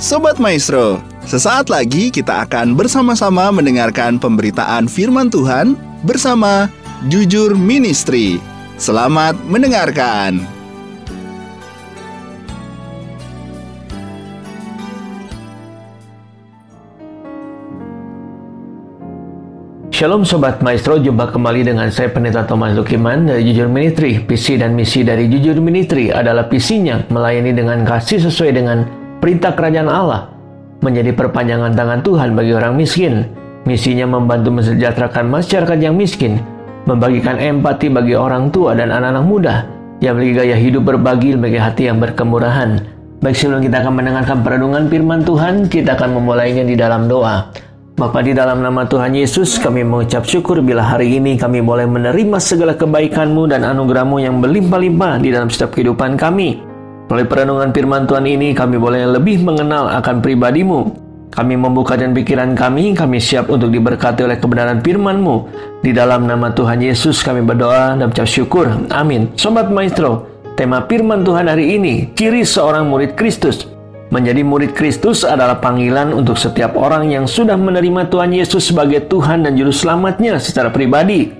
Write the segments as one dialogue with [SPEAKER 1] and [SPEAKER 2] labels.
[SPEAKER 1] Sobat Maestro, sesaat lagi kita akan bersama-sama mendengarkan pemberitaan firman Tuhan bersama Jujur Ministry. Selamat mendengarkan.
[SPEAKER 2] Shalom Sobat Maestro, jumpa kembali dengan saya Pendeta Thomas Lukiman dari Jujur Ministry. Visi dan misi dari Jujur Ministry adalah visinya melayani dengan kasih sesuai dengan perintah kerajaan Allah, menjadi perpanjangan tangan Tuhan bagi orang miskin. Misinya membantu mensejahterakan masyarakat yang miskin, membagikan empati bagi orang tua dan anak-anak muda, yang memiliki gaya hidup berbagi bagi hati yang berkemurahan. Baik sebelum kita akan mendengarkan perenungan firman Tuhan, kita akan memulainya di dalam doa. Bapa di dalam nama Tuhan Yesus kami mengucap syukur bila hari ini kami boleh menerima segala kebaikan-Mu dan anugerah-Mu yang berlimpah-limpah di dalam setiap kehidupan kami. Melalui perenungan firman Tuhan ini kami boleh lebih mengenal akan pribadi-Mu. Kami membuka dan pikiran kami, kami siap untuk diberkati oleh kebenaran firman-Mu. Di dalam nama Tuhan Yesus kami berdoa dan ucap syukur. Amin. Sobat Maestro, tema firman Tuhan hari ini, ciri seorang murid Kristus. Menjadi murid Kristus adalah panggilan untuk setiap orang yang sudah menerima Tuhan Yesus sebagai Tuhan dan Juru Selamatnya secara pribadi.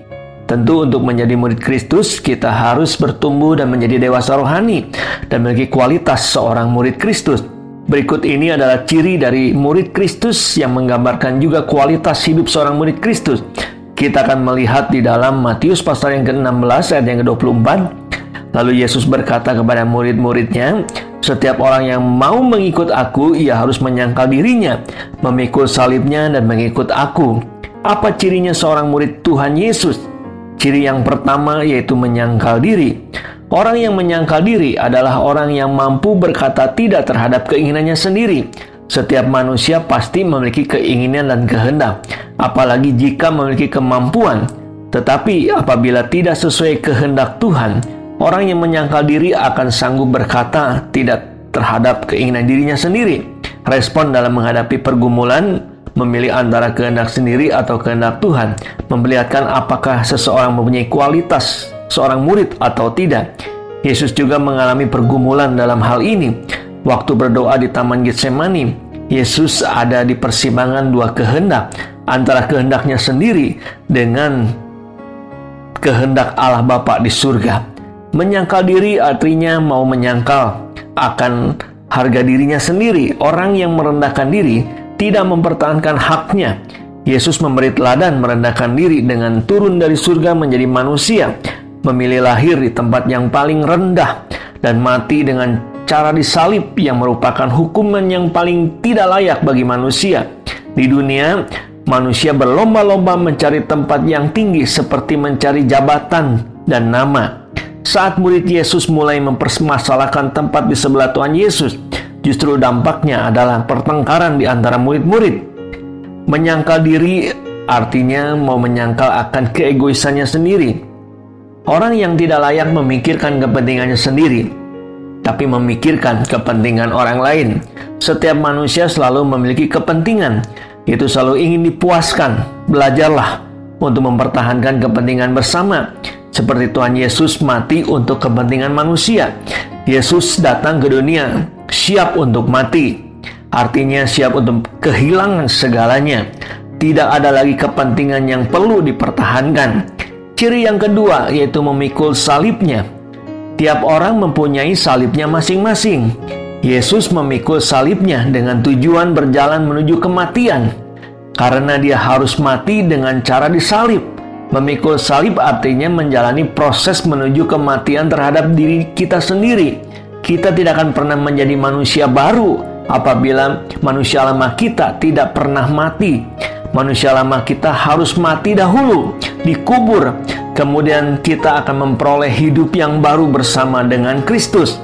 [SPEAKER 2] Tentu untuk menjadi murid Kristus, kita harus bertumbuh dan menjadi dewasa rohani dan memiliki kualitas seorang murid Kristus. Berikut ini adalah ciri dari murid Kristus yang menggambarkan juga kualitas hidup seorang murid Kristus. Kita akan melihat di dalam Matius pasal yang ke-16 ayat yang ke-24. Lalu Yesus berkata kepada murid-muridnya, setiap orang yang mau mengikut aku, ia harus menyangkal dirinya, memikul salibnya dan mengikut aku. Apa cirinya seorang murid Tuhan Yesus? Ciri yang pertama yaitu menyangkal diri. Orang yang menyangkal diri adalah orang yang mampu berkata tidak terhadap keinginannya sendiri. Setiap manusia pasti memiliki keinginan dan kehendak, apalagi jika memiliki kemampuan. Tetapi apabila tidak sesuai kehendak Tuhan, Orang yang menyangkal diri akan sanggup berkata tidak terhadap keinginan dirinya sendiri. Respon dalam menghadapi pergumulan memilih antara kehendak sendiri atau kehendak Tuhan, memperlihatkan apakah seseorang mempunyai kualitas seorang murid atau tidak. Yesus juga mengalami pergumulan dalam hal ini. Waktu berdoa di Taman Getsemani, Yesus ada di persimpangan dua kehendak, antara kehendaknya sendiri dengan kehendak Allah Bapa di surga. Menyangkal diri artinya mau menyangkal akan harga dirinya sendiri. Orang yang merendahkan diri tidak mempertahankan haknya. Yesus memberi teladan merendahkan diri dengan turun dari surga menjadi manusia, memilih lahir di tempat yang paling rendah dan mati dengan cara disalib yang merupakan hukuman yang paling tidak layak bagi manusia. Di dunia, manusia berlomba-lomba mencari tempat yang tinggi seperti mencari jabatan dan nama. Saat murid Yesus mulai mempermasalahkan tempat di sebelah Tuhan Yesus, justru dampaknya adalah pertengkaran di antara murid-murid. Menyangkal diri artinya mau menyangkal akan keegoisannya sendiri. Orang yang tidak layak memikirkan kepentingannya sendiri, tapi memikirkan kepentingan orang lain. Setiap manusia selalu memiliki kepentingan, itu selalu ingin dipuaskan. Belajarlah untuk mempertahankan kepentingan bersama seperti Tuhan Yesus mati untuk kepentingan manusia. Yesus datang ke dunia siap untuk mati. Artinya siap untuk kehilangan segalanya. Tidak ada lagi kepentingan yang perlu dipertahankan. Ciri yang kedua yaitu memikul salibnya. Tiap orang mempunyai salibnya masing-masing. Yesus memikul salibnya dengan tujuan berjalan menuju kematian. Karena dia harus mati dengan cara disalib Memikul salib artinya menjalani proses menuju kematian terhadap diri kita sendiri. Kita tidak akan pernah menjadi manusia baru apabila manusia lama kita tidak pernah mati. Manusia lama kita harus mati dahulu, dikubur, kemudian kita akan memperoleh hidup yang baru bersama dengan Kristus.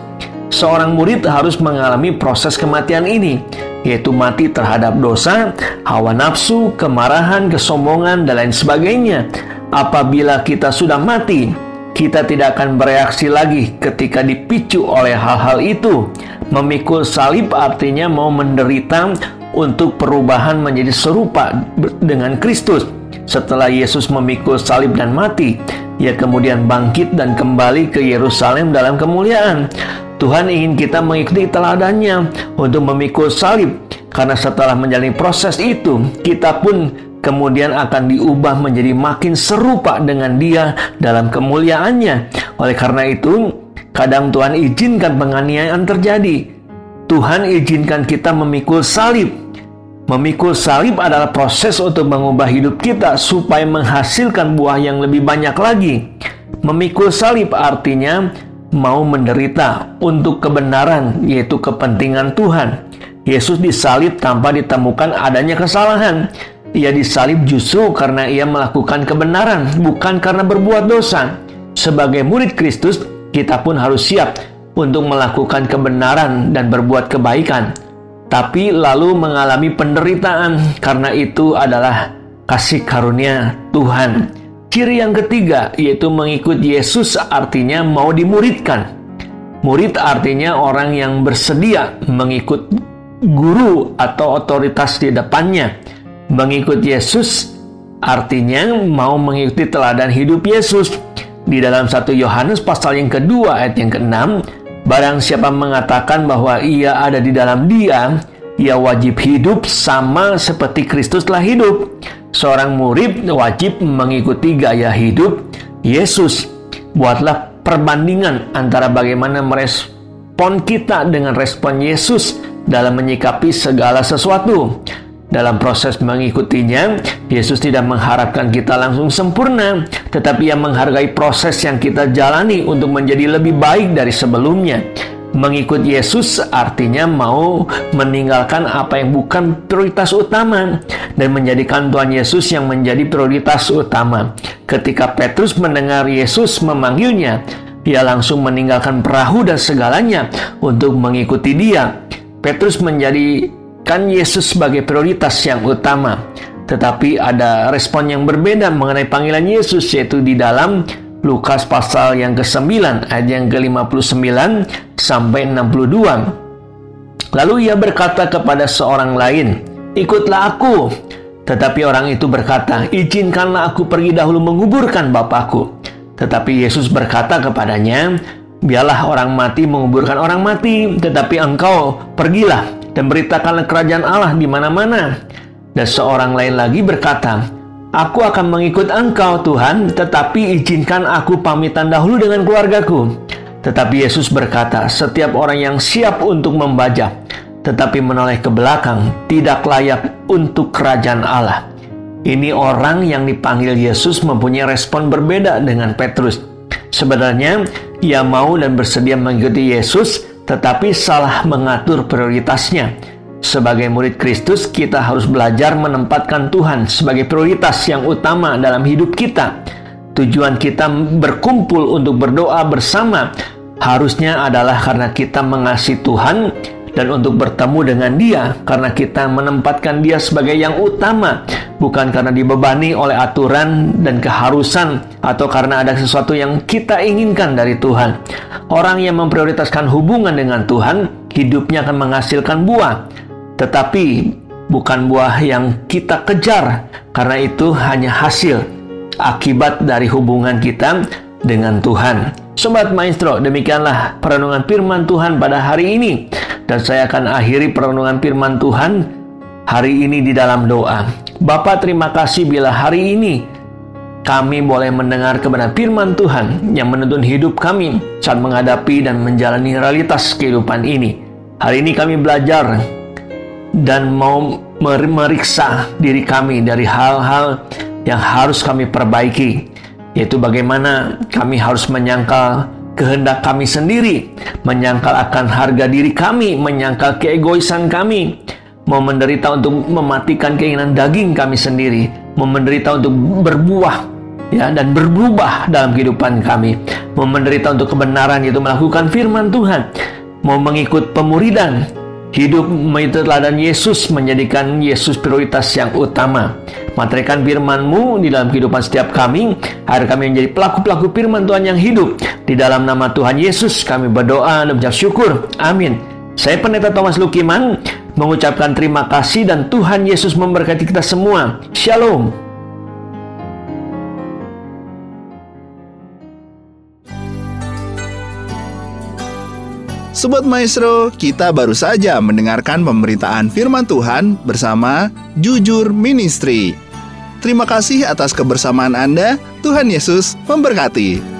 [SPEAKER 2] Seorang murid harus mengalami proses kematian ini, yaitu mati terhadap dosa, hawa nafsu, kemarahan, kesombongan, dan lain sebagainya apabila kita sudah mati, kita tidak akan bereaksi lagi ketika dipicu oleh hal-hal itu. Memikul salib artinya mau menderita untuk perubahan menjadi serupa dengan Kristus. Setelah Yesus memikul salib dan mati, ia kemudian bangkit dan kembali ke Yerusalem dalam kemuliaan. Tuhan ingin kita mengikuti teladannya untuk memikul salib. Karena setelah menjalani proses itu, kita pun kemudian akan diubah menjadi makin serupa dengan dia dalam kemuliaannya. Oleh karena itu, kadang Tuhan izinkan penganiayaan terjadi. Tuhan izinkan kita memikul salib. Memikul salib adalah proses untuk mengubah hidup kita supaya menghasilkan buah yang lebih banyak lagi. Memikul salib artinya mau menderita untuk kebenaran, yaitu kepentingan Tuhan. Yesus disalib tanpa ditemukan adanya kesalahan. Ia disalib justru karena ia melakukan kebenaran, bukan karena berbuat dosa. Sebagai murid Kristus, kita pun harus siap untuk melakukan kebenaran dan berbuat kebaikan, tapi lalu mengalami penderitaan karena itu adalah kasih karunia Tuhan. Ciri yang ketiga yaitu mengikut Yesus artinya mau dimuridkan. Murid artinya orang yang bersedia mengikut guru atau otoritas di depannya. Mengikut Yesus artinya mau mengikuti teladan hidup Yesus. Di dalam satu Yohanes pasal yang kedua ayat yang keenam, barang siapa mengatakan bahwa ia ada di dalam dia, ia wajib hidup sama seperti Kristus telah hidup seorang murid wajib mengikuti gaya hidup Yesus. Buatlah perbandingan antara bagaimana merespon kita dengan respon Yesus dalam menyikapi segala sesuatu. Dalam proses mengikutinya, Yesus tidak mengharapkan kita langsung sempurna, tetapi ia menghargai proses yang kita jalani untuk menjadi lebih baik dari sebelumnya. Mengikut Yesus artinya mau meninggalkan apa yang bukan prioritas utama dan menjadikan Tuhan Yesus yang menjadi prioritas utama. Ketika Petrus mendengar Yesus memanggilnya, ia langsung meninggalkan perahu dan segalanya untuk mengikuti dia. Petrus menjadikan Yesus sebagai prioritas yang utama. Tetapi ada respon yang berbeda mengenai panggilan Yesus yaitu di dalam Lukas pasal yang ke-9 ayat yang ke-59 sampai 62. Lalu ia berkata kepada seorang lain, "Ikutlah aku." Tetapi orang itu berkata, "Izinkanlah aku pergi dahulu menguburkan bapakku." Tetapi Yesus berkata kepadanya, "Biarlah orang mati menguburkan orang mati, tetapi engkau pergilah dan beritakanlah kerajaan Allah di mana-mana." Dan seorang lain lagi berkata, Aku akan mengikut engkau Tuhan, tetapi izinkan aku pamitan dahulu dengan keluargaku. Tetapi Yesus berkata, setiap orang yang siap untuk membajak, tetapi menoleh ke belakang, tidak layak untuk kerajaan Allah. Ini orang yang dipanggil Yesus mempunyai respon berbeda dengan Petrus. Sebenarnya, ia mau dan bersedia mengikuti Yesus, tetapi salah mengatur prioritasnya sebagai murid Kristus, kita harus belajar menempatkan Tuhan sebagai prioritas yang utama dalam hidup kita. Tujuan kita berkumpul untuk berdoa bersama harusnya adalah karena kita mengasihi Tuhan dan untuk bertemu dengan Dia karena kita menempatkan Dia sebagai yang utama, bukan karena dibebani oleh aturan dan keharusan atau karena ada sesuatu yang kita inginkan dari Tuhan. Orang yang memprioritaskan hubungan dengan Tuhan, hidupnya akan menghasilkan buah tetapi bukan buah yang kita kejar, karena itu hanya hasil akibat dari hubungan kita dengan Tuhan. Sobat Maestro, demikianlah perenungan firman Tuhan pada hari ini. Dan saya akan akhiri perenungan firman Tuhan hari ini di dalam doa. Bapak terima kasih bila hari ini kami boleh mendengar kebenaran firman Tuhan yang menuntun hidup kami saat menghadapi dan menjalani realitas kehidupan ini. Hari ini kami belajar dan mau meriksa diri kami dari hal-hal yang harus kami perbaiki, yaitu bagaimana kami harus menyangkal kehendak kami sendiri, menyangkal akan harga diri kami, menyangkal keegoisan kami, mau menderita untuk mematikan keinginan daging kami sendiri, mau menderita untuk berbuah ya dan berubah dalam kehidupan kami, mau menderita untuk kebenaran yaitu melakukan firman Tuhan, mau mengikut pemuridan Hidup mengikuti teladan Yesus menjadikan Yesus prioritas yang utama. Materaikan firman-Mu di dalam kehidupan setiap kami, agar kami menjadi pelaku-pelaku firman Tuhan yang hidup. Di dalam nama Tuhan Yesus kami berdoa dan mengucap syukur. Amin. Saya Pendeta Thomas Lukiman mengucapkan terima kasih dan Tuhan Yesus memberkati kita semua. Shalom.
[SPEAKER 1] Sobat Maestro, kita baru saja mendengarkan pemberitaan firman Tuhan bersama Jujur Ministry. Terima kasih atas kebersamaan Anda. Tuhan Yesus memberkati.